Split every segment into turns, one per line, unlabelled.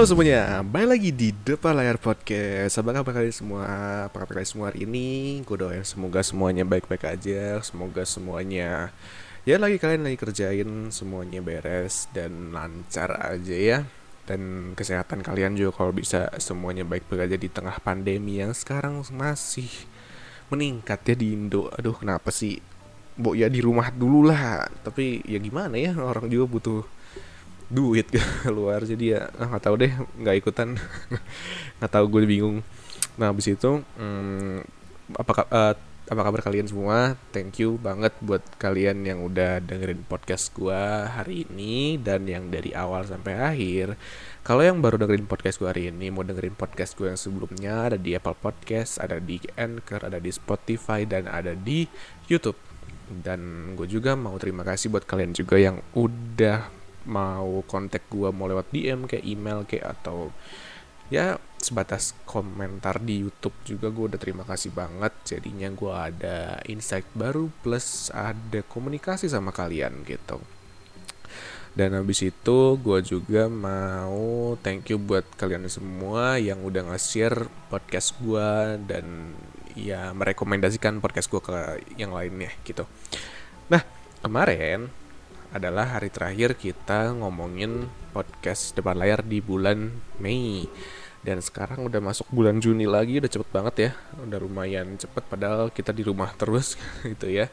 Halo semuanya, balik lagi di depan layar podcast. Apa kabar kalian semua? Apa kabar kalian semua hari ini? Gue doain semoga semuanya baik-baik aja. Semoga semuanya ya lagi kalian lagi kerjain semuanya beres dan lancar aja ya. Dan kesehatan kalian juga kalau bisa semuanya baik-baik aja di tengah pandemi yang sekarang masih meningkat ya di Indo. Aduh, kenapa sih? Bu ya di rumah dulu lah. Tapi ya gimana ya orang juga butuh duit keluar jadi ya ah, nggak tahu deh nggak ikutan. Nggak tahu gue bingung. Nah habis itu hmm, apa uh, apa kabar kalian semua? Thank you banget buat kalian yang udah dengerin podcast gue hari ini dan yang dari awal sampai akhir. Kalau yang baru dengerin podcast gue hari ini mau dengerin podcast gue yang sebelumnya ada di Apple Podcast ada di Anchor ada di Spotify dan ada di YouTube. Dan gue juga mau terima kasih buat kalian juga yang udah mau kontak gue mau lewat DM kayak email kayak atau ya sebatas komentar di YouTube juga gue udah terima kasih banget. Jadinya gue ada insight baru plus ada komunikasi sama kalian gitu. Dan habis itu gue juga mau thank you buat kalian semua yang udah nge-share podcast gue dan ya merekomendasikan podcast gue ke yang lainnya gitu. Nah kemarin adalah hari terakhir kita ngomongin podcast depan layar di bulan Mei. Dan sekarang udah masuk bulan Juni lagi udah cepet banget ya. Udah lumayan cepet padahal kita di rumah terus gitu ya.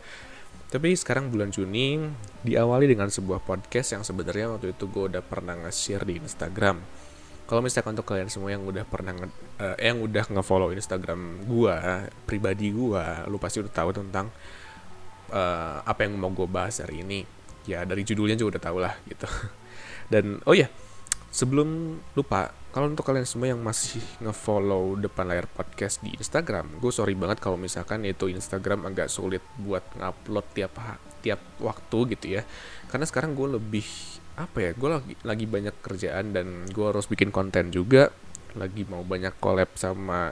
Tapi sekarang bulan Juni diawali dengan sebuah podcast yang sebenarnya waktu itu gue udah pernah nge-share di Instagram. Kalau misalkan untuk kalian semua yang udah pernah uh, yang udah nge-follow Instagram gue pribadi gue lu pasti udah tahu tentang uh, apa yang mau gue bahas hari ini ya dari judulnya juga udah tau lah gitu. Dan oh ya sebelum lupa kalau untuk kalian semua yang masih ngefollow depan layar podcast di Instagram gue sorry banget kalau misalkan itu Instagram agak sulit buat ngupload tiap tiap waktu gitu ya. Karena sekarang gue lebih apa ya gue lagi lagi banyak kerjaan dan gue harus bikin konten juga. Lagi mau banyak collab sama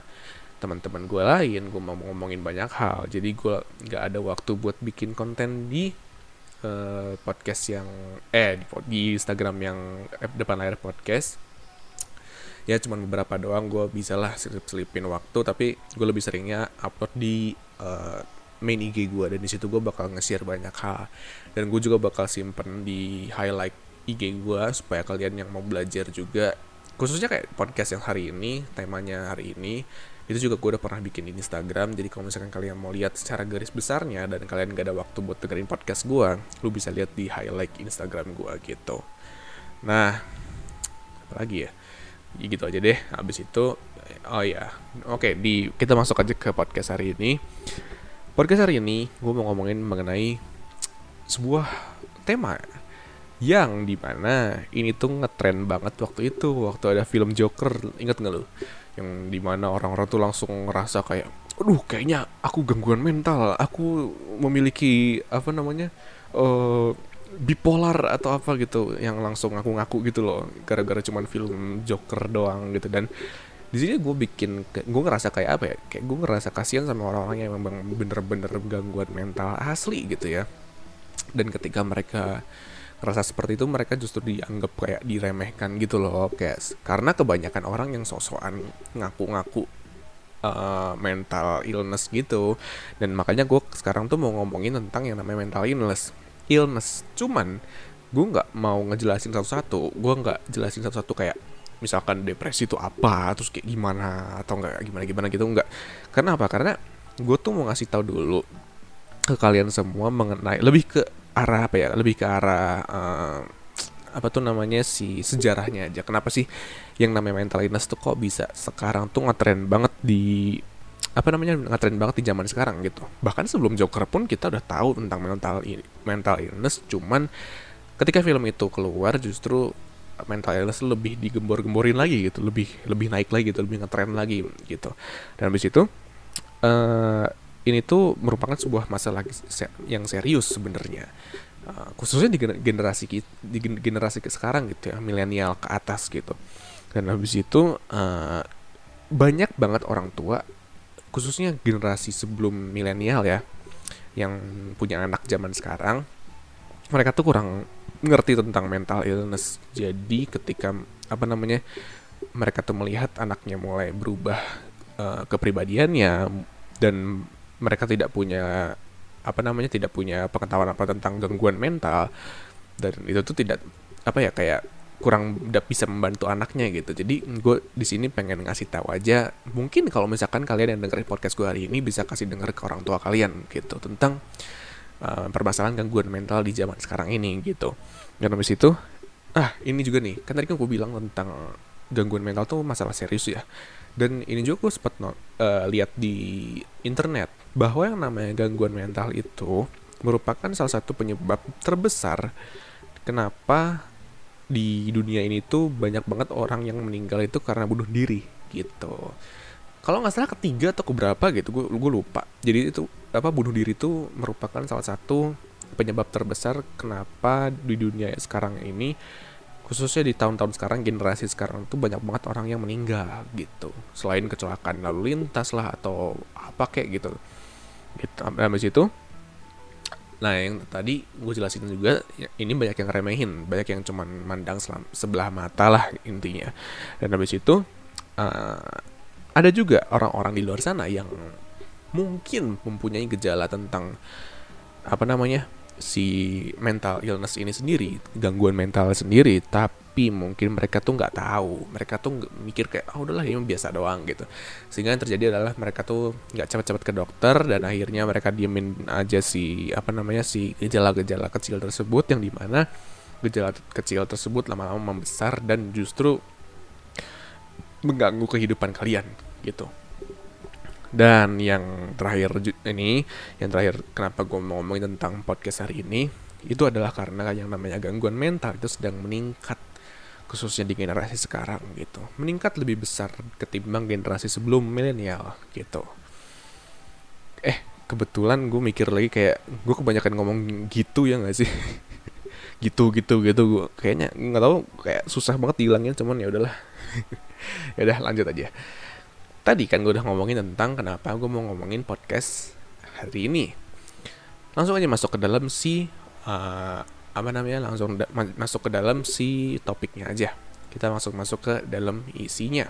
teman-teman gue lain gue mau ngomongin banyak hal. Jadi gue nggak ada waktu buat bikin konten di uh, podcast yang eh di, Instagram yang eh, depan layar podcast. Ya cuman beberapa doang. Gue bisa lah selip-selipin waktu tapi gue lebih seringnya upload di uh, main IG gue dan di situ gue bakal nge-share banyak hal. Dan gue juga bakal simpen di highlight IG gue supaya kalian yang mau belajar juga khususnya kayak podcast yang hari ini temanya hari ini itu juga gue udah pernah bikin di Instagram. Jadi kalau misalkan kalian mau lihat secara garis besarnya dan kalian gak ada waktu buat dengerin podcast gue lu bisa lihat di highlight Instagram gue gitu. Nah apa lagi ya? Ya gitu aja deh. Habis itu oh ya oke di kita masuk aja ke podcast hari ini. Podcast hari ini gue mau ngomongin mengenai sebuah tema yang di mana ini tuh ngetren banget waktu itu waktu ada film Joker. Inget nggak lo yang di mana orang-orang tuh langsung ngerasa kayak aduh kayaknya aku gangguan mental. Aku memiliki apa namanya uh, bipolar atau apa gitu. Yang langsung ngaku ngaku gitu loh gara-gara cuman film Joker doang gitu. Dan di sini gue bikin gue ngerasa kayak apa ya? Kayak gue ngerasa kasihan sama orang-orang yang memang bener-bener gangguan mental asli gitu ya. Dan ketika mereka rasa seperti itu mereka justru dianggap kayak diremehkan gitu loh. Kayak karena kebanyakan orang yang sosokan ngaku-ngaku uh, mental illness gitu. Dan makanya gue sekarang tuh mau ngomongin tentang yang namanya mental illness. Illness. Cuman gue nggak mau ngejelasin satu-satu. Gue nggak jelasin satu-satu kayak misalkan depresi itu apa terus kayak gimana atau nggak gimana gimana gitu nggak. Karena apa? Karena gue tuh mau ngasih tahu dulu ke kalian semua mengenai lebih ke arah apa ya lebih ke arah uh, apa tuh namanya si sejarahnya aja. Kenapa sih yang namanya mental illness tuh kok bisa sekarang tuh ngetren banget di apa namanya ngetren banget di zaman sekarang gitu? Bahkan sebelum Joker pun kita udah tahu tentang mental mental illness cuman ketika film itu keluar justru mental illness lebih digembor-gemborin lagi gitu lebih lebih naik lagi gitu lebih ngetren lagi gitu. Dan habis itu uh, ini tuh merupakan sebuah masalah yang serius sebenarnya. Uh, khususnya di generasi di generasi ke sekarang gitu ya milenial ke atas gitu. Dan habis itu uh, banyak banget orang tua khususnya generasi sebelum milenial ya yang punya anak zaman sekarang mereka tuh kurang ngerti tentang mental illness. Jadi ketika apa namanya mereka tuh melihat anaknya mulai berubah uh, kepribadiannya dan mereka tidak punya apa namanya tidak punya pengetahuan apa tentang gangguan mental dan itu tuh tidak apa ya kayak kurang bisa membantu anaknya gitu. Jadi gue di sini pengen ngasih tahu aja mungkin kalau misalkan kalian yang dengerin podcast gue hari ini bisa kasih denger ke orang tua kalian gitu tentang uh, permasalahan gangguan mental di zaman sekarang ini gitu. Dan habis itu ah ini juga nih kan tadi kan gue bilang tentang gangguan mental tuh masalah serius ya. Dan ini juga gue sempat uh, lihat di internet bahwa yang namanya gangguan mental itu merupakan salah satu penyebab terbesar kenapa di dunia ini tuh banyak banget orang yang meninggal itu karena bunuh diri gitu. Kalau nggak salah ketiga atau keberapa gitu gue gue lupa. Jadi itu apa bunuh diri itu merupakan salah satu penyebab terbesar kenapa di dunia sekarang ini khususnya di tahun-tahun sekarang generasi sekarang tuh banyak banget orang yang meninggal gitu. Selain kecelakaan lalu lintas lah atau apa kayak gitu gitu. Habis itu nah yang tadi gue jelasin juga ya, ini banyak yang remehin banyak yang cuman mandang selam, sebelah mata lah intinya. Dan habis itu uh, ada juga orang-orang di luar sana yang mungkin mempunyai gejala tentang apa namanya si mental illness ini sendiri, gangguan mental sendiri, tapi mungkin mereka tuh nggak tahu, mereka tuh mikir kayak, oh udahlah ini biasa doang gitu. Sehingga yang terjadi adalah mereka tuh nggak cepat-cepat ke dokter dan akhirnya mereka diemin aja si apa namanya si gejala-gejala kecil tersebut yang di mana gejala kecil tersebut lama-lama membesar dan justru mengganggu kehidupan kalian gitu. Dan yang terakhir ini, yang terakhir kenapa gue mau ngomongin tentang podcast hari ini, itu adalah karena yang namanya gangguan mental itu sedang meningkat khususnya di generasi sekarang gitu. Meningkat lebih besar ketimbang generasi sebelum milenial gitu. Eh, kebetulan gue mikir lagi kayak gue kebanyakan ngomong gitu ya gak sih? gitu gitu gitu gue kayaknya nggak tahu kayak susah banget dihilangin cuman ya udahlah ya udah lanjut aja tadi kan gue udah ngomongin tentang kenapa gue mau ngomongin podcast hari ini. Langsung aja masuk ke dalam si uh, apa namanya langsung masuk ke dalam si topiknya aja. Kita masuk masuk ke dalam isinya.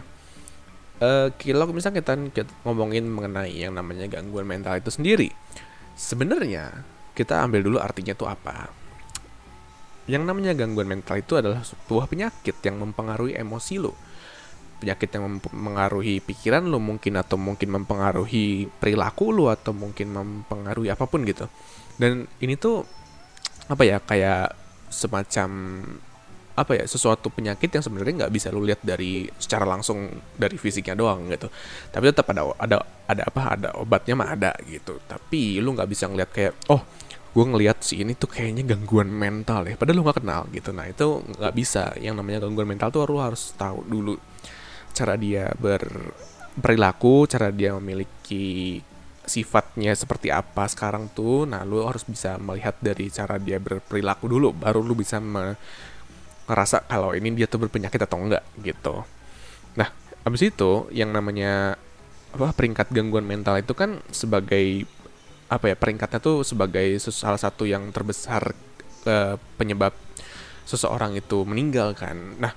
Uh, kalau misalnya kita, kita ngomongin mengenai yang namanya gangguan mental itu sendiri, sebenarnya kita ambil dulu artinya itu apa. Yang namanya gangguan mental itu adalah sebuah penyakit yang mempengaruhi emosi lo penyakit yang mempengaruhi pikiran lo mungkin atau mungkin mempengaruhi perilaku lo atau mungkin mempengaruhi apa pun gitu dan ini tuh apa ya kayak semacam apa ya sesuatu penyakit yang sebenarnya nggak bisa lo lihat dari secara langsung dari fisiknya doang gitu. Tapi tetap ada ada ada apa ada obatnya mah ada gitu. Tapi lu nggak bisa ngeliat kayak oh gue ngelihat si ini tuh kayaknya gangguan mental ya padahal lu nggak kenal gitu. Nah itu nggak bisa. Yang namanya gangguan mental tuh lu harus tahu dulu cara dia berperilaku, cara dia memiliki sifatnya seperti apa sekarang tuh. Nah, lu harus bisa melihat dari cara dia berperilaku dulu, baru lu bisa ngerasa kalau ini dia tuh berpenyakit atau enggak gitu. Nah, abis itu yang namanya apa peringkat gangguan mental itu kan sebagai apa ya peringkatnya tuh sebagai salah satu yang terbesar uh, penyebab seseorang itu meninggal kan. Nah,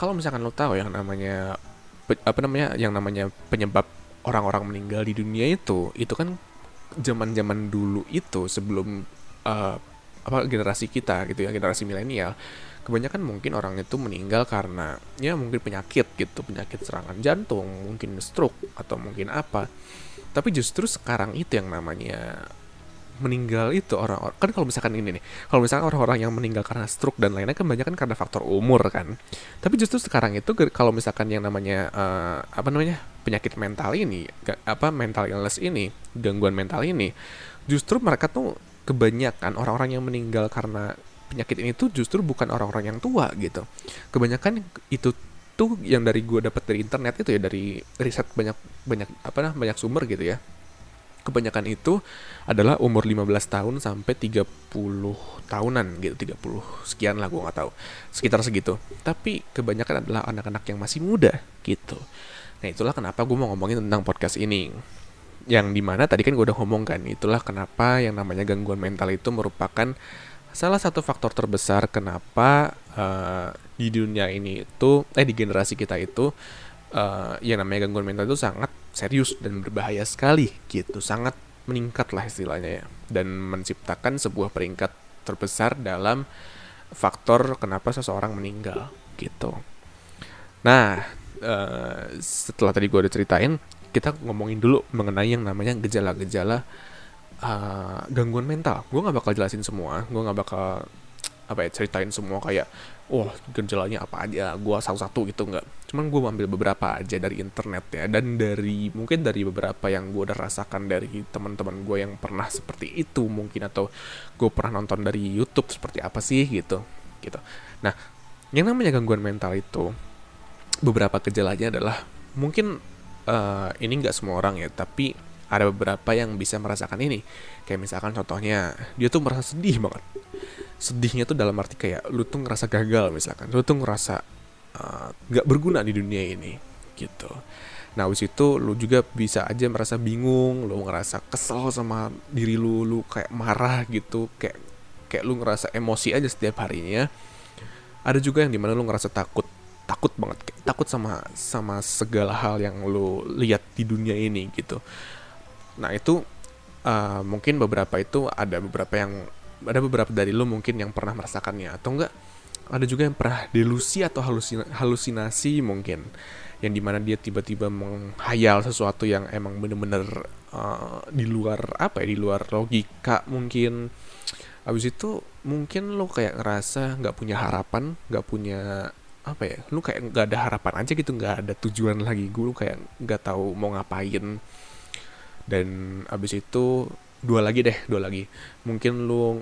kalau misalkan lo tahu yang namanya apa namanya yang namanya penyebab orang-orang meninggal di dunia itu itu kan zaman-zaman dulu itu sebelum uh, apa generasi kita gitu ya generasi milenial kebanyakan mungkin orang itu meninggal karena ya mungkin penyakit gitu penyakit serangan jantung mungkin stroke atau mungkin apa. Tapi justru sekarang itu yang namanya meninggal itu orang-orang kan kalau misalkan ini nih kalau misalkan orang-orang yang meninggal karena stroke dan lainnya kan banyak kan karena faktor umur kan. Tapi justru sekarang itu kalau misalkan yang namanya uh, apa namanya penyakit mental ini apa mental illness ini gangguan mental ini justru mereka tuh kebanyakan orang-orang yang meninggal karena penyakit ini tuh justru bukan orang-orang yang tua gitu. Kebanyakan itu tuh yang dari gue dapat dari internet itu ya dari riset banyak banyak apa nah banyak sumber gitu ya kebanyakan itu adalah umur 15 tahun sampai 30 tahunan gitu 30 sekian lah gue nggak tahu. Sekitar segitu. Tapi kebanyakan adalah anak-anak yang masih muda gitu. Nah itulah kenapa gue mau ngomongin tentang podcast ini. Yang di mana tadi kan gue udah ngomong kan itulah kenapa yang namanya gangguan mental itu merupakan salah satu faktor terbesar kenapa uh, di dunia ini itu eh di generasi kita itu uh, yang namanya gangguan mental itu sangat serius dan berbahaya sekali gitu. Sangat meningkat lah istilahnya ya. Dan menciptakan sebuah peringkat terbesar dalam faktor kenapa seseorang meninggal gitu. Nah uh, setelah tadi gue udah ceritain kita ngomongin dulu mengenai yang namanya gejala-gejala uh, gangguan mental. Gue nggak bakal jelasin semua gue nggak bakal apa ya ceritain semua kayak wah oh, gejalanya apa aja gue satu-satu gitu nggak. Cuman gue ambil beberapa aja dari internet ya dan dari mungkin dari beberapa yang gue udah rasakan dari teman-teman gue yang pernah seperti itu mungkin atau gue pernah nonton dari YouTube seperti apa sih gitu gitu. Nah yang namanya gangguan mental itu beberapa gejalanya adalah mungkin uh, ini nggak semua orang ya tapi ada beberapa yang bisa merasakan ini. Kayak misalkan contohnya dia tuh merasa sedih banget sedihnya tuh dalam arti kayak lu tuh ngerasa gagal misalkan lu tuh ngerasa uh, gak berguna di dunia ini gitu. Nah wis itu lu juga bisa aja merasa bingung lu ngerasa kesel sama diri lu lu kayak marah gitu kayak kayak lu ngerasa emosi aja setiap harinya. Ada juga yang di mana lu ngerasa takut takut banget kayak takut sama sama segala hal yang lu lihat di dunia ini gitu. Nah itu uh, mungkin beberapa itu ada beberapa yang ada beberapa dari lo mungkin yang pernah merasakannya atau enggak? Ada juga yang pernah delusi atau halusina, halusinasi mungkin yang di mana dia tiba-tiba menghayal sesuatu yang emang bener-bener uh, di luar apa ya di luar logika mungkin. Abis itu mungkin lo kayak ngerasa nggak punya harapan nggak punya apa ya lu kayak nggak ada harapan aja gitu nggak ada tujuan lagi. Gue kayak nggak tahu mau ngapain. Dan abis itu dua lagi deh dua lagi. Mungkin lu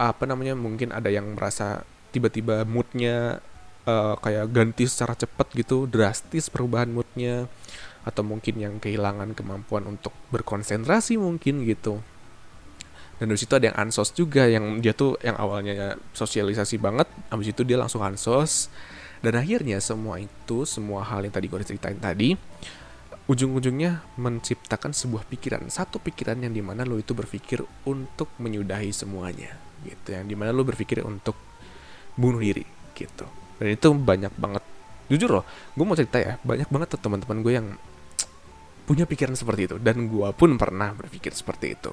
apa namanya mungkin ada yang merasa tiba-tiba moodnya uh, kayak ganti secara cepat gitu drastis perubahan moodnya atau mungkin yang kehilangan kemampuan untuk berkonsentrasi mungkin gitu. Dan dari situ ada yang ansos juga yang dia tuh yang awalnya sosialisasi banget abis itu dia langsung ansos. Dan akhirnya semua itu semua hal yang tadi gue ceritain tadi ujung-ujungnya menciptakan sebuah pikiran satu pikiran yang di mana lo itu berpikir untuk menyudahi semuanya gitu. Yang di mana lo berpikir untuk bunuh diri gitu. Dan itu banyak banget. Jujur loh gue mau cerita ya banyak banget tuh teman-teman gue yang punya pikiran seperti itu. Dan gue pun pernah berpikir seperti itu.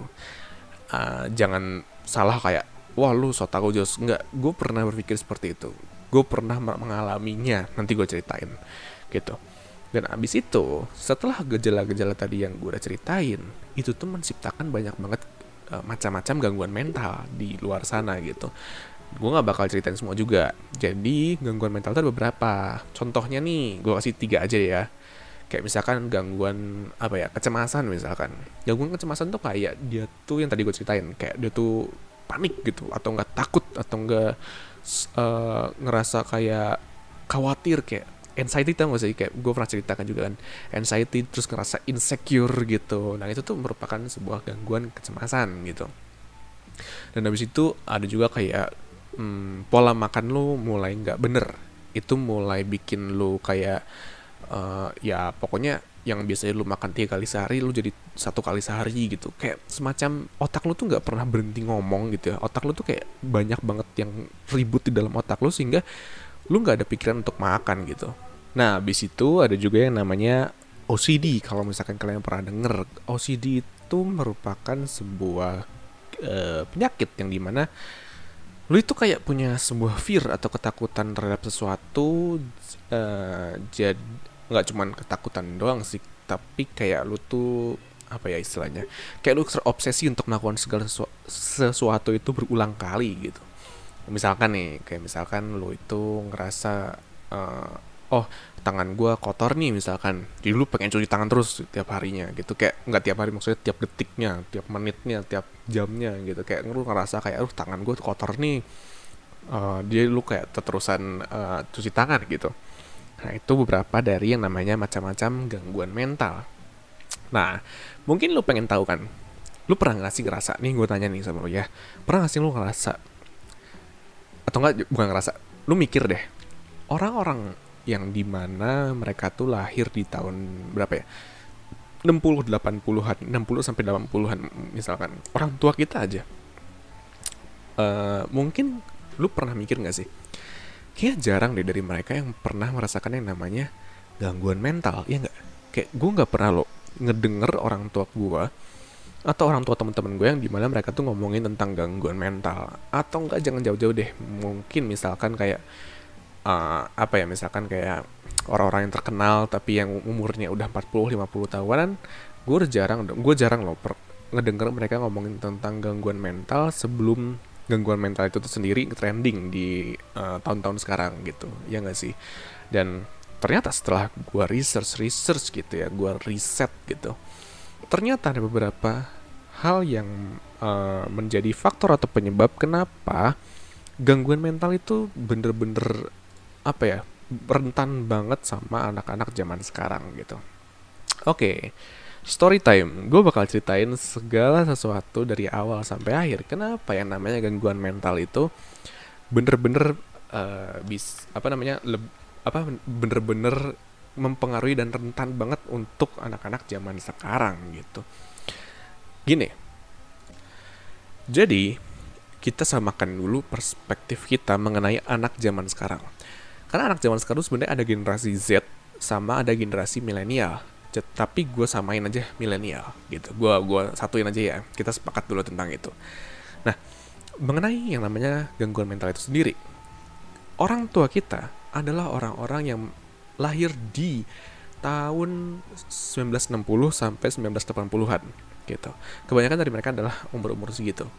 Uh, jangan salah kayak wah lu so tau jos. Nggak gue pernah berpikir seperti itu. Gue pernah mengalaminya. Nanti gue ceritain gitu dan abis itu, setelah gejala-gejala tadi yang gue udah ceritain, itu tuh menciptakan banyak banget uh, macam-macam gangguan mental di luar sana gitu. Gue gak bakal ceritain semua juga. Jadi gangguan mental itu ada beberapa. Contohnya nih, gue kasih tiga aja ya. Kayak misalkan gangguan apa ya kecemasan misalkan. Gangguan kecemasan tuh kayak dia tuh yang tadi gue ceritain, kayak dia tuh panik gitu atau nggak takut atau nggak uh, ngerasa kayak khawatir kayak anxiety tau gak sih? Kayak gue pernah ceritakan juga kan anxiety terus ngerasa insecure gitu. Nah itu tuh merupakan sebuah gangguan kecemasan gitu. Dan habis itu ada juga kayak hmm, pola makan lu mulai nggak bener. Itu mulai bikin lu kayak uh, ya pokoknya yang biasanya lu makan tiga kali sehari lu jadi satu kali sehari gitu. Kayak semacam otak lu tuh nggak pernah berhenti ngomong gitu ya. Otak lu tuh kayak banyak banget yang ribut di dalam otak lu sehingga lu nggak ada pikiran untuk makan gitu Nah, habis itu ada juga yang namanya OCD. Kalau misalkan kalian pernah denger, OCD itu merupakan sebuah uh, penyakit yang di mana lu itu kayak punya sebuah fear atau ketakutan terhadap sesuatu uh, jadi nggak cuman ketakutan doang sih tapi kayak lu tuh apa ya istilahnya kayak lu terobsesi untuk melakukan segala sesu sesuatu itu berulang kali gitu misalkan nih kayak misalkan lu itu ngerasa uh, oh tangan gue kotor nih misalkan. Jadi lu pengen cuci tangan terus tiap harinya gitu. Kayak nggak tiap hari maksudnya tiap detiknya tiap menitnya tiap jamnya gitu. Kayak lu ngerasa kayak aduh tangan gue kotor nih. Uh, dia lu kayak terusan uh, cuci tangan gitu. Nah itu beberapa dari yang namanya macam-macam gangguan mental. Nah, mungkin lu pengen tahu kan, lu pernah gak sih ngerasa, nih gue tanya nih sama lu ya, pernah gak sih lu ngerasa, atau enggak, bukan ngerasa, lu mikir deh, orang-orang yang di mana mereka tuh lahir di tahun berapa ya, 60 80-an, 60 sampai 80-an misalkan, orang tua kita aja, uh, mungkin lu pernah mikir gak sih, kayak jarang deh dari mereka yang pernah merasakan yang namanya gangguan mental, ya nggak? Kayak gue nggak pernah lo ngedenger orang tua gue atau orang tua teman-teman gue yang di mana mereka tuh ngomongin tentang gangguan mental. Atau enggak jangan jauh-jauh deh. Mungkin misalkan kayak uh, apa ya misalkan kayak orang-orang yang terkenal tapi yang umurnya udah 40 50 tahunan gue jarang gue jarang loh per, ngedenger mereka ngomongin tentang gangguan mental sebelum gangguan mental itu tuh sendiri trending di uh, tahun-tahun sekarang gitu. Ya nggak sih? Dan ternyata setelah gue research research gitu ya gue riset gitu ternyata ada beberapa hal yang uh, menjadi faktor atau penyebab kenapa gangguan mental itu bener-bener apa ya rentan banget sama anak-anak zaman sekarang gitu oke okay. story time gue bakal ceritain segala sesuatu dari awal sampai akhir kenapa yang namanya gangguan mental itu bener-bener uh, bis apa namanya apa bener-bener mempengaruhi dan rentan banget untuk anak-anak zaman sekarang gitu. Gini. Jadi, kita samakan dulu perspektif kita mengenai anak zaman sekarang. Karena anak zaman sekarang sebenarnya ada generasi Z sama ada generasi milenial. Tapi gue samain aja milenial gitu. Gue gua satuin aja ya. Kita sepakat dulu tentang itu. Nah, mengenai yang namanya gangguan mental itu sendiri. Orang tua kita adalah orang-orang yang lahir di tahun 1960 sampai 1980-an gitu. Kebanyakan dari mereka adalah umur-umur segitu.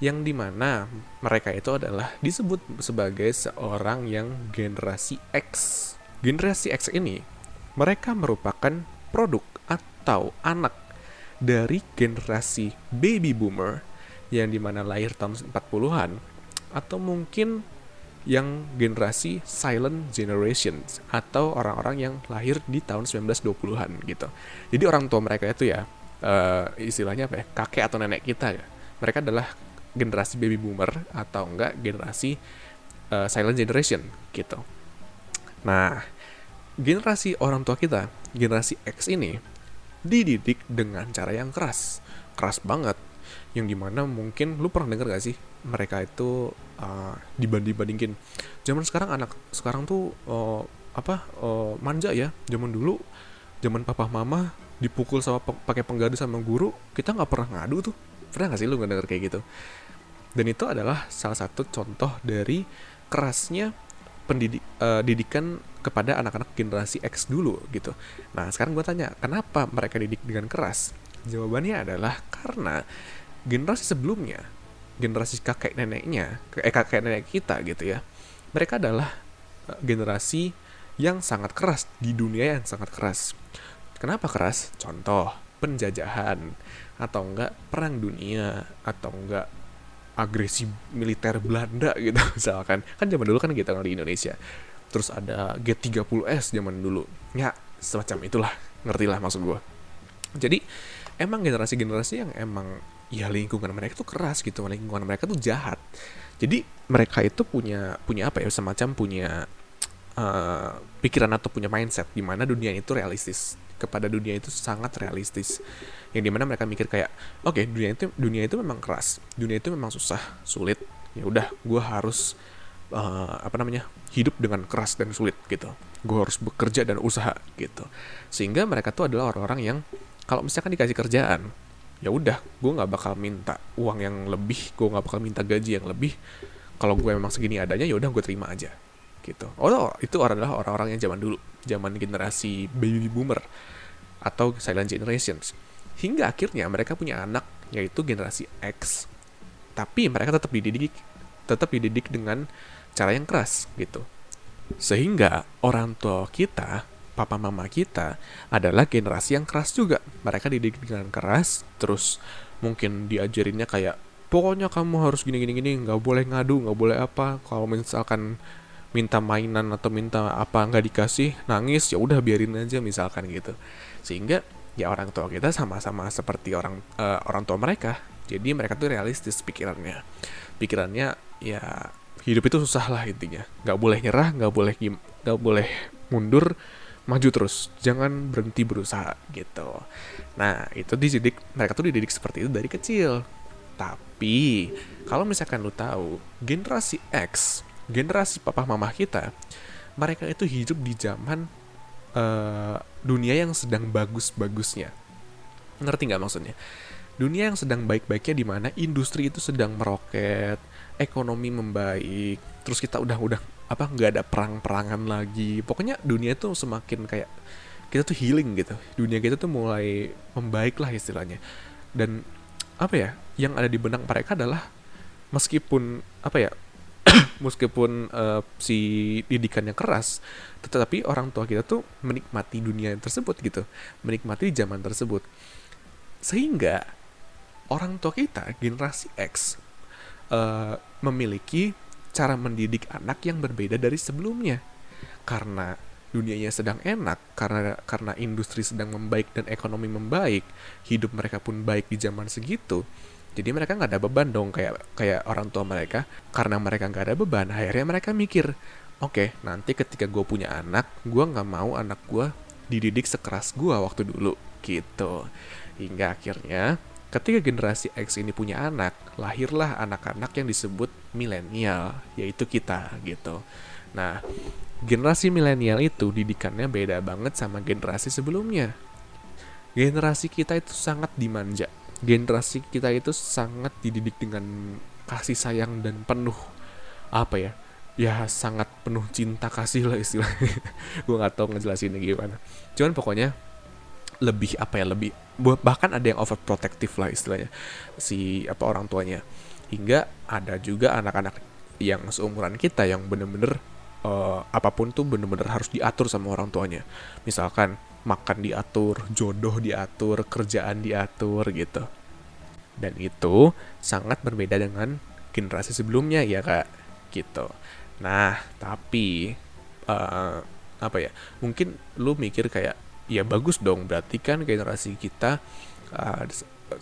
Yang di mana mereka itu adalah disebut sebagai seorang yang generasi X. Generasi X ini mereka merupakan produk atau anak dari generasi baby boomer yang di mana lahir tahun 40-an atau mungkin yang generasi silent generation atau orang-orang yang lahir di tahun 1920-an gitu. Jadi orang tua mereka itu ya uh, istilahnya apa ya? kakek atau nenek kita ya. Mereka adalah generasi baby boomer atau enggak generasi uh, silent generation gitu. Nah, generasi orang tua kita, generasi X ini dididik dengan cara yang keras. Keras banget yang di mana mungkin lu pernah denger gak sih mereka itu uh, dibanding-bandingin zaman sekarang anak sekarang tuh uh, apa uh, manja ya zaman dulu zaman papa mama dipukul sama pe pakai penggadu sama guru kita nggak pernah ngadu tuh pernah gak sih lu nggak kayak gitu dan itu adalah salah satu contoh dari kerasnya pendidik uh, didikan kepada anak-anak generasi X dulu gitu. Nah sekarang gue tanya kenapa mereka didik dengan keras? Jawabannya adalah karena generasi sebelumnya, generasi kakek neneknya, eh kakek nenek kita gitu ya, mereka adalah eh, generasi yang sangat keras di dunia yang sangat keras. Kenapa keras? Contoh penjajahan atau enggak perang dunia atau enggak agresi militer Belanda gitu misalkan. Kan zaman dulu kan kita di Indonesia. Terus ada G30S zaman dulu. Ya semacam itulah. Ngerti lah maksud gue jadi emang generasi-generasi yang emang ya lingkungan mereka tuh keras gitu lingkungan mereka tuh jahat. Jadi mereka itu punya punya apa ya semacam punya uh, pikiran atau punya mindset di mana dunia itu realistis kepada dunia itu sangat realistis. Yang di mana mereka mikir kayak oke okay, dunia itu dunia itu memang keras dunia itu memang susah sulit ya udah gue harus uh, apa namanya hidup dengan keras dan sulit gitu. Gue harus bekerja dan usaha gitu. Sehingga mereka tuh adalah orang-orang yang kalau misalkan dikasih kerjaan ya udah gue nggak bakal minta uang yang lebih gue nggak bakal minta gaji yang lebih. Kalau gue memang segini adanya ya udah gue terima aja gitu. Oh itu adalah orang-orang yang zaman dulu zaman generasi baby boomer atau silent generations. Hingga akhirnya mereka punya anak yaitu generasi X. Tapi mereka tetap dididik tetap dididik dengan cara yang keras gitu. Sehingga orang tua kita papa mama kita adalah generasi yang keras juga. Mereka dididik dengan keras, terus mungkin diajarinnya kayak pokoknya kamu harus gini gini gini, nggak boleh ngadu, nggak boleh apa. Kalau misalkan minta mainan atau minta apa nggak dikasih, nangis ya udah biarin aja misalkan gitu. Sehingga ya orang tua kita sama-sama seperti orang uh, orang tua mereka jadi mereka tuh realistis pikirannya pikirannya ya hidup itu susah lah intinya nggak boleh nyerah nggak boleh nggak boleh mundur maju terus jangan berhenti berusaha gitu. Nah itu dididik mereka tuh dididik seperti itu dari kecil. Tapi kalau misalkan lu tahu generasi X generasi papa mama kita mereka itu hidup di zaman uh, dunia yang sedang bagus-bagusnya. Ngerti nggak maksudnya? Dunia yang sedang baik-baiknya di mana industri itu sedang meroket ekonomi membaik terus kita udah udah apa nggak ada perang-perangan lagi. Pokoknya dunia itu semakin kayak kita tuh healing gitu. Dunia kita tuh mulai membaik lah istilahnya. Dan apa ya yang ada di benak mereka adalah meskipun apa ya meskipun uh, si didikannya keras tetapi orang tua kita tuh menikmati dunia tersebut gitu. Menikmati zaman tersebut. Sehingga orang tua kita generasi X uh, memiliki cara mendidik anak yang berbeda dari sebelumnya. Karena dunianya sedang enak, karena karena industri sedang membaik dan ekonomi membaik, hidup mereka pun baik di zaman segitu. Jadi mereka nggak ada beban dong kayak kayak orang tua mereka. Karena mereka nggak ada beban, akhirnya mereka mikir, oke okay, nanti ketika gue punya anak, gue nggak mau anak gue dididik sekeras gue waktu dulu gitu. Hingga akhirnya Ketika generasi X ini punya anak, lahirlah anak-anak yang disebut milenial, yaitu kita gitu. Nah, generasi milenial itu didikannya beda banget sama generasi sebelumnya. Generasi kita itu sangat dimanja. Generasi kita itu sangat dididik dengan kasih sayang dan penuh apa ya? Ya sangat penuh cinta kasih lah istilahnya. Gue nggak tahu ngejelasinnya gimana. Cuman pokoknya lebih apa ya lebih bahkan ada yang overprotective lah istilahnya si apa orang tuanya. Hingga ada juga anak-anak yang seumuran kita yang bener-bener uh, apa pun tuh bener-bener harus diatur sama orang tuanya. Misalkan makan diatur jodoh diatur kerjaan diatur gitu. Dan itu sangat berbeda dengan generasi sebelumnya ya kak gitu. Nah tapi uh, apa ya mungkin lu mikir kayak ya bagus dong. Berarti kan generasi kita uh,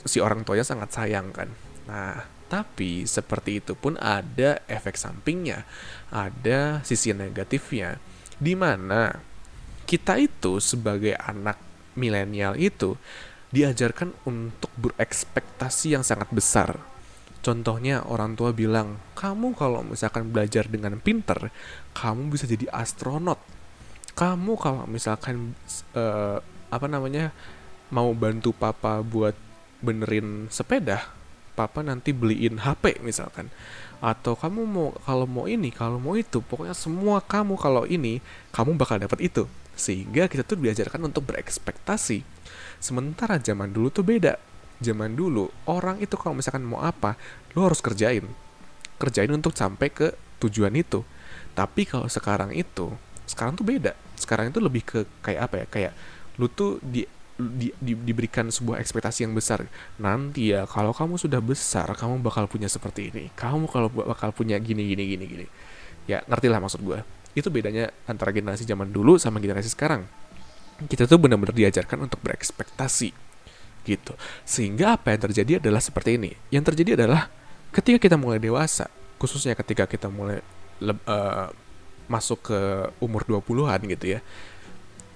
si orang tuanya sangat sayang kan. Nah tapi seperti itu pun ada efek sampingnya. Ada sisi negatifnya. Di mana kita itu sebagai anak milenial itu diajarkan untuk berekspektasi yang sangat besar. Contohnya orang tua bilang, kamu kalau misalkan belajar dengan pinter, kamu bisa jadi astronot kamu kalau misalkan uh, apa namanya mau bantu papa buat benerin sepeda papa nanti beliin HP misalkan. Atau kamu mau kalau mau ini kalau mau itu pokoknya semua kamu kalau ini kamu bakal dapat itu. Sehingga kita tuh diajarkan untuk berekspektasi. Sementara zaman dulu tuh beda. Zaman dulu orang itu kalau misalkan mau apa lo harus kerjain. Kerjain untuk sampai ke tujuan itu. Tapi kalau sekarang itu sekarang tuh beda. Sekarang itu lebih ke kayak apa ya? Kayak lu tuh di, di, di diberikan sebuah ekspektasi yang besar. Nanti ya kalau kamu sudah besar kamu bakal punya seperti ini. Kamu kalau bakal punya gini gini gini gini. Ya ngerti lah maksud gue itu bedanya antara generasi zaman dulu sama generasi sekarang. Kita tuh benar-benar diajarkan untuk berekspektasi gitu. Sehingga apa yang terjadi adalah seperti ini. Yang terjadi adalah ketika kita mulai dewasa khususnya ketika kita mulai uh, masuk ke umur 20-an gitu ya.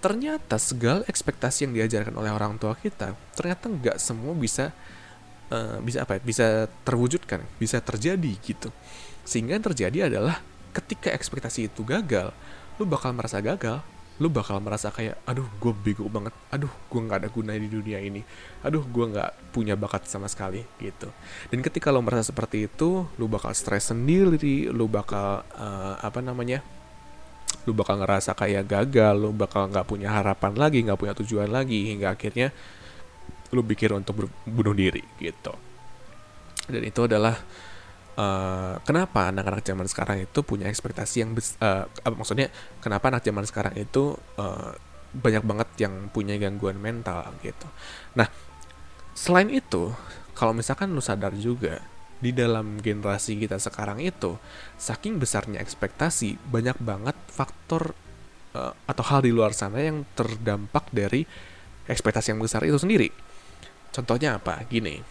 Ternyata segala ekspektasi yang diajarkan oleh orang tua kita ternyata nggak semua bisa uh, bisa apa ya bisa terwujudkan bisa terjadi gitu. Sehingga yang terjadi adalah ketika ekspektasi itu gagal lu bakal merasa gagal lu bakal merasa kayak aduh gue bego banget aduh gue nggak ada guna di dunia ini aduh gue nggak punya bakat sama sekali gitu. Dan ketika lo merasa seperti itu lu bakal stres sendiri lu bakal uh, apa namanya lu bakal ngerasa kayak gagal lu bakal nggak punya harapan lagi nggak punya tujuan lagi hingga akhirnya lu pikir untuk bunuh diri gitu. Dan itu adalah uh, kenapa anak-anak zaman sekarang itu punya ekspektasi yang uh, apa maksudnya kenapa anak zaman sekarang itu uh, banyak banget yang punya gangguan mental gitu. Nah selain itu kalau misalkan lu sadar juga di dalam generasi kita sekarang itu saking besarnya ekspektasi banyak banget faktor uh, atau hal di luar sana yang terdampak dari ekspektasi yang besar itu sendiri. Contohnya apa? Gini,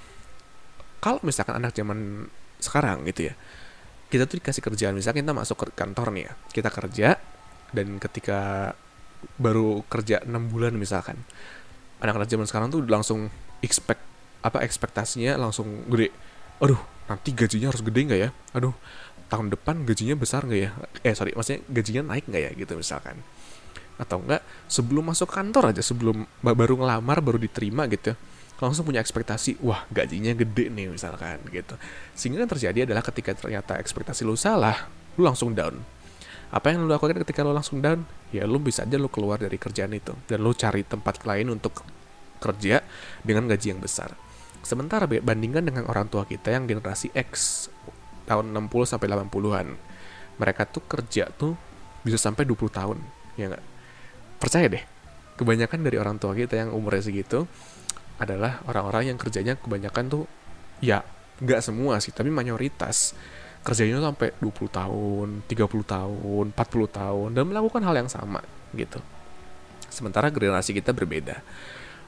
kalau misalkan anak zaman sekarang gitu ya, kita tuh dikasih kerjaan, misalnya kita masuk ke kantor nih ya, kita kerja, dan ketika baru kerja 6 bulan misalkan, anak-anak zaman sekarang tuh langsung expect apa ekspektasinya langsung gede. Aduh, nanti gajinya harus gede nggak ya? Aduh, tahun depan gajinya besar nggak ya? Eh sorry, maksudnya gajinya naik nggak ya gitu misalkan. Atau enggak sebelum masuk kantor aja sebelum baru ngelamar baru diterima gitu langsung punya ekspektasi wah gajinya gede nih misalkan gitu. Sehingga yang terjadi adalah ketika ternyata ekspektasi lu salah lu langsung down. Apa yang lu lakukan ketika lu langsung down? Ya lu bisa aja lu keluar dari kerjaan itu dan lu cari tempat lain untuk kerja dengan gaji yang besar sementara bandingkan dengan orang tua kita yang generasi X tahun 60 sampai 80-an mereka tuh kerja tuh bisa sampai 20 tahun ya enggak percaya deh kebanyakan dari orang tua kita yang umurnya segitu adalah orang-orang yang kerjanya kebanyakan tuh ya nggak semua sih tapi mayoritas kerjanya sampai 20 tahun 30 tahun 40 tahun dan melakukan hal yang sama gitu. Sementara generasi kita berbeda.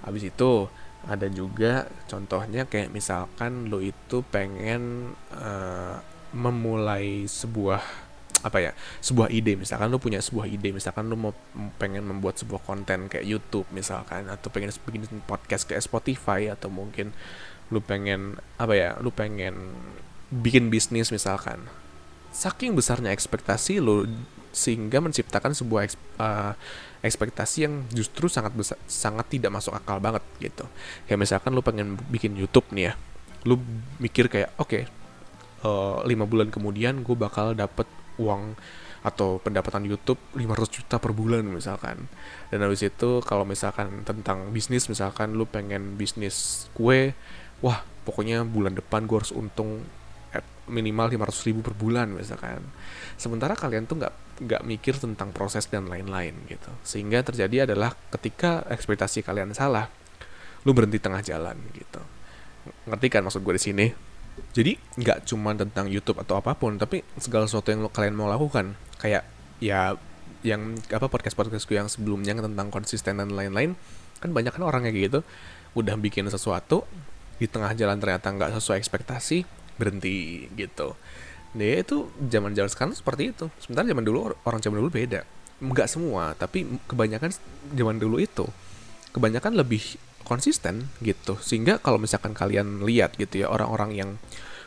Habis itu ada juga contohnya kayak misalkan lo itu pengen uh, memulai sebuah apa ya sebuah ide. Misalkan lu punya sebuah ide misalkan lu mau pengen membuat sebuah konten kayak YouTube misalkan atau pengen bikin podcast kayak Spotify atau mungkin lu pengen apa ya lu pengen bikin bisnis misalkan. Saking besarnya ekspektasi lu sehingga menciptakan sebuah eks, uh, ekspektasi yang justru sangat besar sangat tidak masuk akal banget gitu kayak misalkan lu pengen bikin YouTube nih ya lu mikir kayak oke okay, uh, lima bulan kemudian gue bakal dapet uang atau pendapatan YouTube 500 juta per bulan misalkan. Dan habis itu kalau misalkan tentang bisnis misalkan lu pengen bisnis kue, wah pokoknya bulan depan gue harus untung minimal 500 ribu per bulan misalkan. Sementara kalian tuh nggak nggak mikir tentang proses dan lain-lain gitu. Sehingga terjadi adalah ketika ekspektasi kalian salah, lu berhenti tengah jalan gitu. Ngerti kan maksud gue di sini? jadi nggak cuma tentang YouTube atau apa pun tapi segala sesuatu yang kalian mau lakukan kayak ya yang apa podcast podcastku yang sebelumnya tentang konsisten dan lain-lain kan banyak kan orang kayak gitu udah bikin sesuatu di tengah jalan ternyata nggak sesuai ekspektasi berhenti gitu. Dia itu zaman zaman sekarang seperti itu. Sementara zaman dulu orang zaman dulu beda. Nggak semua tapi kebanyakan zaman dulu itu kebanyakan lebih konsisten gitu. Sehingga kalau misalkan kalian lihat gitu ya orang-orang yang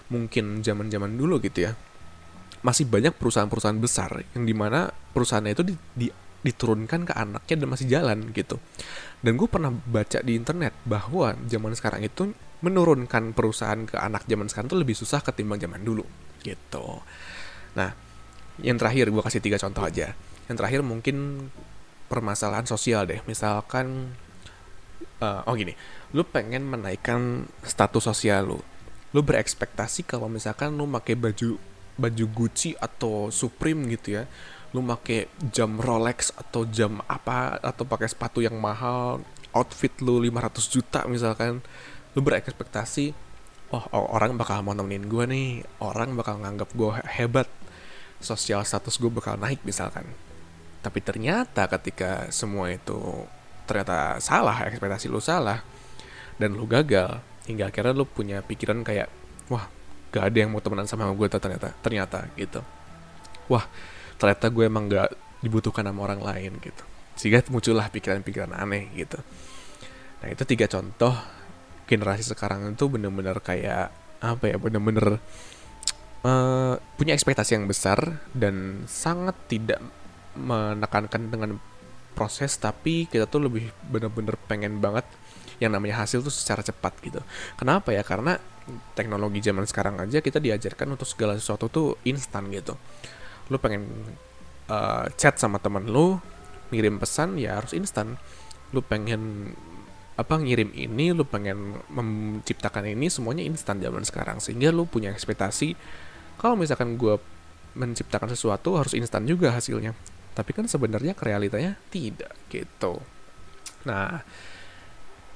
mungkin zaman-zaman dulu gitu ya masih banyak perusahaan-perusahaan besar yang di mana perusahaannya itu di, di, diturunkan ke anaknya dan masih jalan gitu. Dan gue pernah baca di internet bahwa zaman sekarang itu menurunkan perusahaan ke anak zaman sekarang itu lebih susah ketimbang zaman dulu. Gitu. Nah yang terakhir gue kasih tiga contoh aja. Yang terakhir mungkin permasalahan sosial deh. Misalkan uh, oh gini lu pengen menaikkan status sosial lu. Lu berekspektasi kalau misalkan lu pakai baju baju Gucci atau Supreme gitu ya. Lu pakai jam Rolex atau jam apa atau pakai sepatu yang mahal outfit lu 500 juta misalkan lu berekspektasi oh, orang bakal mau nemenin gue nih orang bakal nganggap gue hebat sosial status gue bakal naik misalkan. Tapi ternyata ketika semua itu ternyata salah ekspektasi lu salah dan lu gagal hingga akhirnya lu punya pikiran kayak wah gak ada yang mau temenan sama gue ternyata ternyata gitu. Wah ternyata gue emang gak dibutuhkan sama orang lain gitu. Sehingga muncullah pikiran-pikiran aneh gitu. Nah itu tiga contoh generasi sekarang itu bener-bener kayak apa ya bener-bener uh, punya ekspektasi yang besar dan sangat tidak menekankan dengan proses tapi kita tuh lebih bener-bener pengen banget yang namanya hasil tuh secara cepat gitu. Kenapa ya? Karena teknologi zaman sekarang aja kita diajarkan untuk segala sesuatu tuh instan gitu. Lu pengen uh, chat sama temen lu, ngirim pesan ya harus instan. Lu pengen apa ngirim ini, lu pengen menciptakan ini semuanya instan zaman sekarang. Sehingga lu punya ekspektasi kalau misalkan gue menciptakan sesuatu harus instan juga hasilnya. Tapi kan sebenarnya realitanya tidak gitu. Nah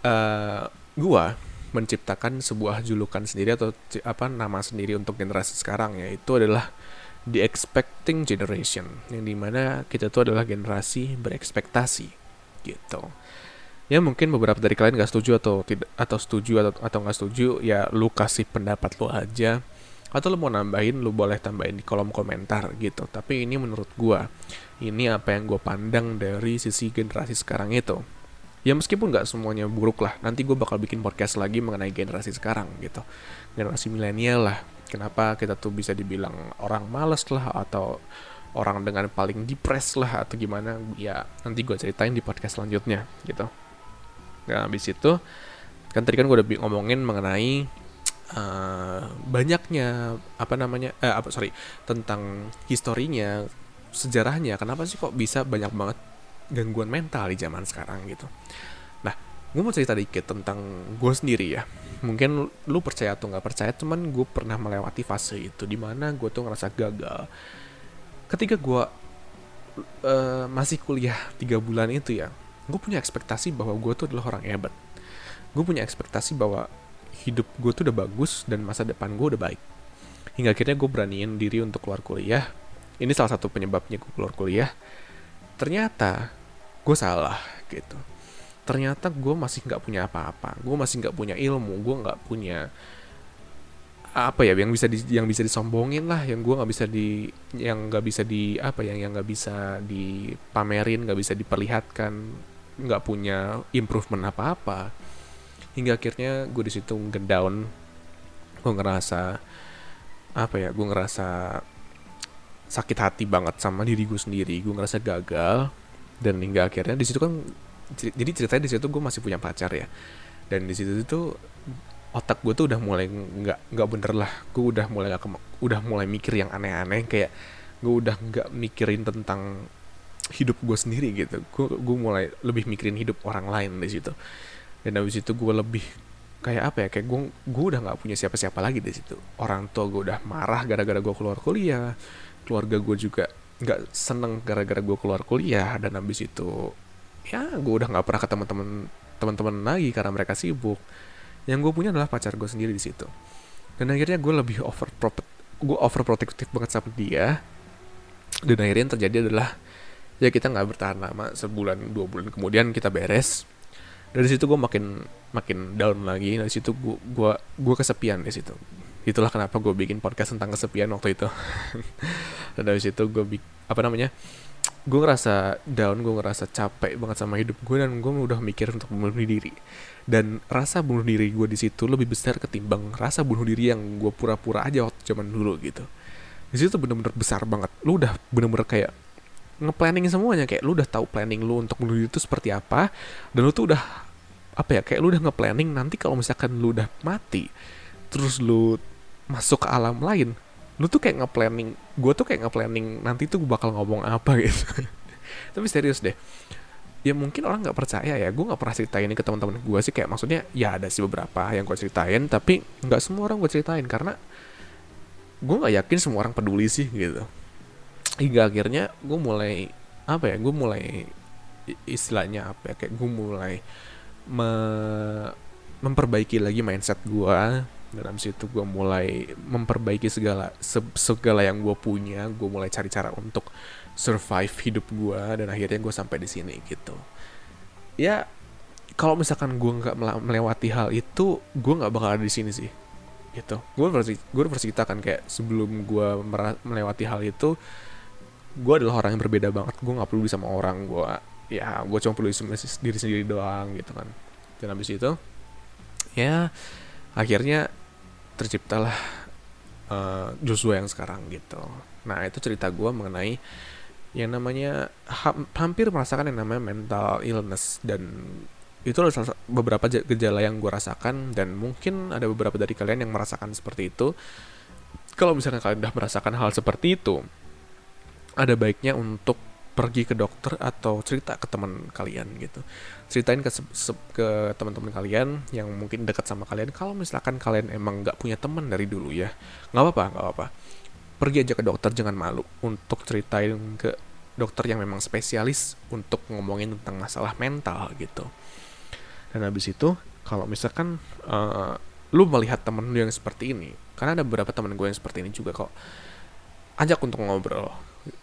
uh, gua menciptakan sebuah julukan sendiri atau apa nama sendiri untuk generasi sekarang yaitu adalah the expecting generation yang di mana kita tuh adalah generasi berekspektasi gitu ya mungkin beberapa dari kalian gak setuju atau tidak atau setuju atau atau nggak setuju ya lu kasih pendapat lu aja. Atau lu mau nambahin lu boleh tambahin di kolom komentar gitu. Tapi ini menurut gua ini apa yang gue pandang dari sisi generasi sekarang itu. Ya meskipun nggak semuanya buruk lah nanti gue bakal bikin podcast lagi mengenai generasi sekarang gitu. Generasi milenial lah. Kenapa kita tuh bisa dibilang orang males lah atau orang dengan paling depres lah atau gimana? Ya nanti gue ceritain di podcast selanjutnya gitu Nah, habis itu kan tadi kan gue udah ngomongin mengenai uh, banyaknya apa namanya eh apa sorry tentang historinya sejarahnya kenapa sih kok bisa banyak banget gangguan mental di zaman sekarang gitu. Nah gue mau cerita dikit tentang gue sendiri ya. Mungkin lu percaya atau nggak percaya cuman gue pernah melewati fase itu di mana gue tuh ngerasa gagal. Ketika gue uh, masih kuliah tiga bulan itu ya gue punya ekspektasi bahwa gue tuh adalah orang hebat. Gue punya ekspektasi bahwa hidup gue tuh udah bagus dan masa depan gue udah baik. Hingga akhirnya gue beraniin diri untuk keluar kuliah. Ini salah satu penyebabnya gue keluar kuliah. Ternyata gue salah gitu. Ternyata gue masih nggak punya apa-apa. Gue masih nggak punya ilmu. Gue nggak punya apa ya yang bisa di, yang bisa disombongin lah. Yang gue nggak bisa di yang nggak bisa di apa yang yang nggak bisa dipamerin nggak bisa diperlihatkan nggak punya improvement apa-apa. Hingga akhirnya gue di situ ngedown. Gue ngerasa apa ya gue ngerasa sakit hati banget sama diri gue sendiri. Gue ngerasa gagal. Dan hingga akhirnya di situ kan jadi ceritanya di situ gue masih punya pacar ya. Dan di situ itu otak gue tuh udah mulai nggak nggak bener lah. Gue udah mulai gak udah mulai mikir yang aneh-aneh. Kayak gue udah nggak mikirin tentang hidup gue sendiri gitu. Gue gue mulai lebih mikirin hidup orang lain di situ. Dan habis itu gue lebih kayak apa ya kayak gue gue udah nggak punya siapa-siapa lagi di situ. Orang tua gue udah marah gara-gara gue keluar kuliah. Keluarga gue juga nggak seneng gara-gara gue keluar kuliah. Dan habis itu ya gue udah nggak pernah ketemu temen teman-teman lagi karena mereka sibuk. Yang gue punya adalah pacar gue sendiri di situ. Dan akhirnya gue lebih over gue overprotective banget sama dia. Dan akhirnya yang terjadi adalah ya kita nggak bertahan lama sebulan dua bulan kemudian kita beres. Dari situ gue makin makin down lagi. Dari situ gue gua gue kesepian di situ. Itulah kenapa gue bikin podcast tentang kesepian waktu itu. Dan dari situ gue apa namanya gue ngerasa down gue ngerasa capek banget sama hidup gue dan gue udah mikir untuk bunuh diri. Dan rasa bunuh diri gue di situ lebih besar ketimbang rasa bunuh diri yang gue pura-pura aja waktu zaman dulu gitu. Di situ bener-bener besar banget. Lu udah bener-bener kayak ngeplanning semuanya. Kayak lu udah tahu planning lu untuk menuju itu seperti apa dan lu tuh udah apa ya kayak lu udah ngeplanning nanti kalau misalkan lu udah mati terus lu masuk ke alam lain lu tuh kayak ngeplanning gue tuh kayak ngeplanning nanti tuh bakal ngomong apa gitu. Tapi serius deh ya mungkin orang nggak percaya ya. Gue nggak pernah ceritain ini ke teman-teman gue sih kayak maksudnya ya ada sih beberapa yang gue ceritain tapi nggak semua orang gue ceritain karena gue nggak yakin semua orang peduli sih gitu hingga akhirnya gue mulai apa ya gue mulai istilahnya apa ya kayak gue mulai me memperbaiki lagi mindset gue dan abis itu gue mulai memperbaiki segala se segala yang gue punya. Gue mulai cari cara untuk survive hidup gue dan akhirnya gue sampai di sini gitu. Ya kalau misalkan gue nggak melewati hal itu gue nggak bakal ada di sini sih gitu. Gue pasti gue kita kan kayak sebelum gue melewati hal itu gue adalah orang yang berbeda banget. Gue nggak perlu sama orang gue ya gue cuma perlu sama diri sendiri doang gitu kan. Dan habis itu ya akhirnya terciptalah uh, Joshua yang sekarang gitu. Nah itu cerita gue mengenai yang namanya ha hampir merasakan yang namanya mental illness. Dan itu adalah beberapa gejala yang gue rasakan. Dan mungkin ada beberapa dari kalian yang merasakan seperti itu. Kalau misalnya kalian udah merasakan hal seperti itu ada baiknya untuk pergi ke dokter atau cerita ke teman kalian gitu. Ceritain ke ke teman-teman kalian yang mungkin dekat sama kalian kalau misalkan kalian emang nggak punya teman dari dulu ya nggak apa-apa nggak apa-apa. Pergi aja ke dokter jangan malu untuk ceritain ke dokter yang memang spesialis untuk ngomongin tentang masalah mental gitu. Dan habis itu kalau misalkan uh, lu melihat temen lu yang seperti ini karena ada beberapa teman gue yang seperti ini juga kok ajak untuk ngobrol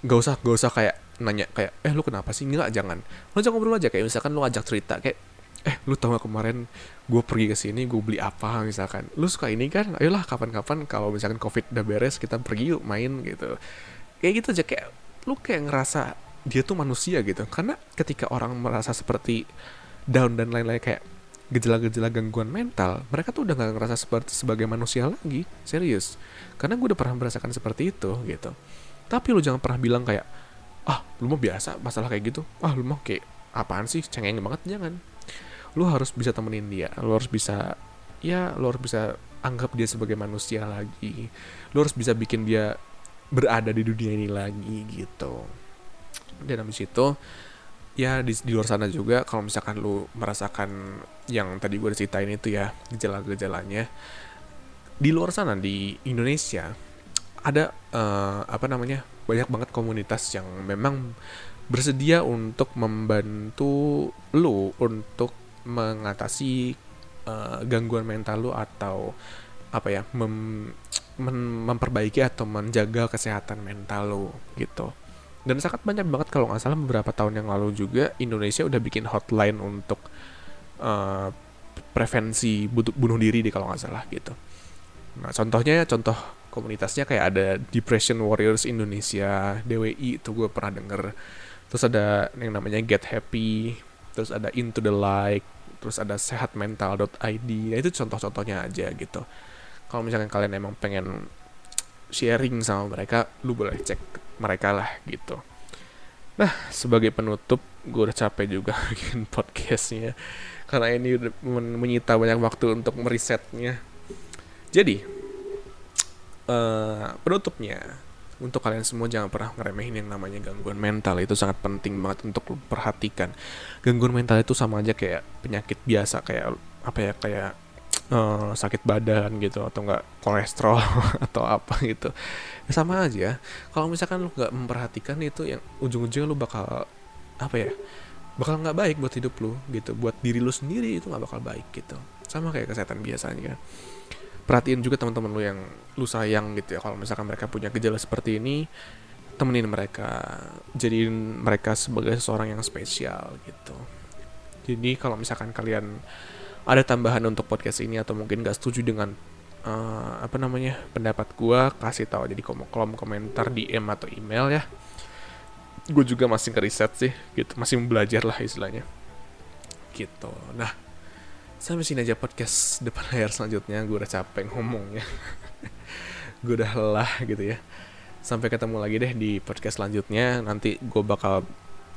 gak usah gak usah kayak nanya kayak eh lu kenapa sih? Nggak jangan. Lu ajak ngobrol aja. Kayak misalkan lu ajak cerita kayak eh lu tau gak kemarin gue pergi ke sini gue beli apa? Misalkan. Lu suka ini kan? Ayolah kapan-kapan kalau misalkan covid udah beres kita pergi yuk main gitu. Kayak gitu aja. Kayak lu kayak ngerasa dia tuh manusia gitu. Karena ketika orang merasa seperti down dan lain-lain kayak gejala-gejala gangguan mental mereka tuh udah gak ngerasa seperti sebagai manusia lagi. Serius. Karena gue udah pernah merasakan seperti itu gitu tapi lu jangan pernah bilang kayak ah lu mau biasa masalah kayak gitu. Ah lu mau kayak apaan sih? Cengeng banget. Jangan. Lu harus bisa temenin dia. Lu harus bisa ya lu harus bisa anggap dia sebagai manusia lagi. Lu harus bisa bikin dia berada di dunia ini lagi gitu. Dan habis itu ya di, di luar sana juga kalau misalkan lu merasakan yang tadi gue ceritain itu ya gejala-gejalanya di luar sana di Indonesia ada uh, apa namanya banyak banget komunitas yang memang bersedia untuk membantu lu untuk mengatasi uh, gangguan mental lu atau apa ya mem, mem, memperbaiki atau menjaga kesehatan mental lu gitu. Dan sangat banyak banget kalau nggak salah beberapa tahun yang lalu juga Indonesia udah bikin hotline untuk uh, prevensi bunuh diri di kalau nggak salah gitu. Nah contohnya contoh komunitasnya kayak ada Depression Warriors Indonesia DWI itu gue pernah denger. Terus ada yang namanya Get Happy terus ada Into the Light terus ada sehatmental.id ya itu contoh-contohnya aja gitu. Kalau misalnya kalian emang pengen sharing sama mereka lu boleh cek mereka lah gitu. Nah sebagai penutup gue udah capek juga bikin podcastnya. Karena ini udah menyita banyak waktu untuk merisetnya jadi uh, penutupnya. Untuk kalian semua jangan pernah ngeremehin yang namanya gangguan mental. Itu sangat penting banget untuk perhatikan. Gangguan mental itu sama aja kayak penyakit biasa kayak apa ya kayak uh, sakit badan gitu atau enggak kolesterol atau apa gitu. Ya, sama aja. Kalau misalkan lu nggak memperhatikan itu yang ujung-ujungnya lu bakal apa ya bakal nggak baik buat hidup lu gitu. Buat diri lu sendiri itu nggak bakal baik gitu. Sama kayak kesehatan biasanya perhatiin juga teman-teman lu yang lu sayang gitu ya kalau misalkan mereka punya gejala seperti ini temenin mereka jadiin mereka sebagai seseorang yang spesial gitu. Jadi kalau misalkan kalian ada tambahan untuk podcast ini atau mungkin gak setuju dengan uh, apa namanya pendapat gua kasih tahu jadi kolom komentar di DM atau email ya. Gue juga masih ngeriset sih gitu masih belajar lah istilahnya. Gitu. Nah sampai sini aja podcast depan layar selanjutnya gue udah capek ngomongnya. Gue udah lelah gitu ya. Sampai ketemu lagi deh di podcast selanjutnya. Nanti gue bakal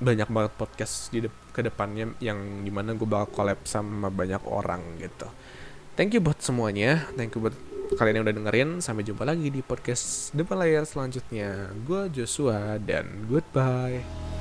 banyak banget podcast di de ke depannya yang di mana gue bakal collab sama banyak orang gitu. Thank you buat semuanya. Thank you buat kalian yang udah dengerin. Sampai jumpa lagi di podcast depan layar selanjutnya. Gue Joshua dan goodbye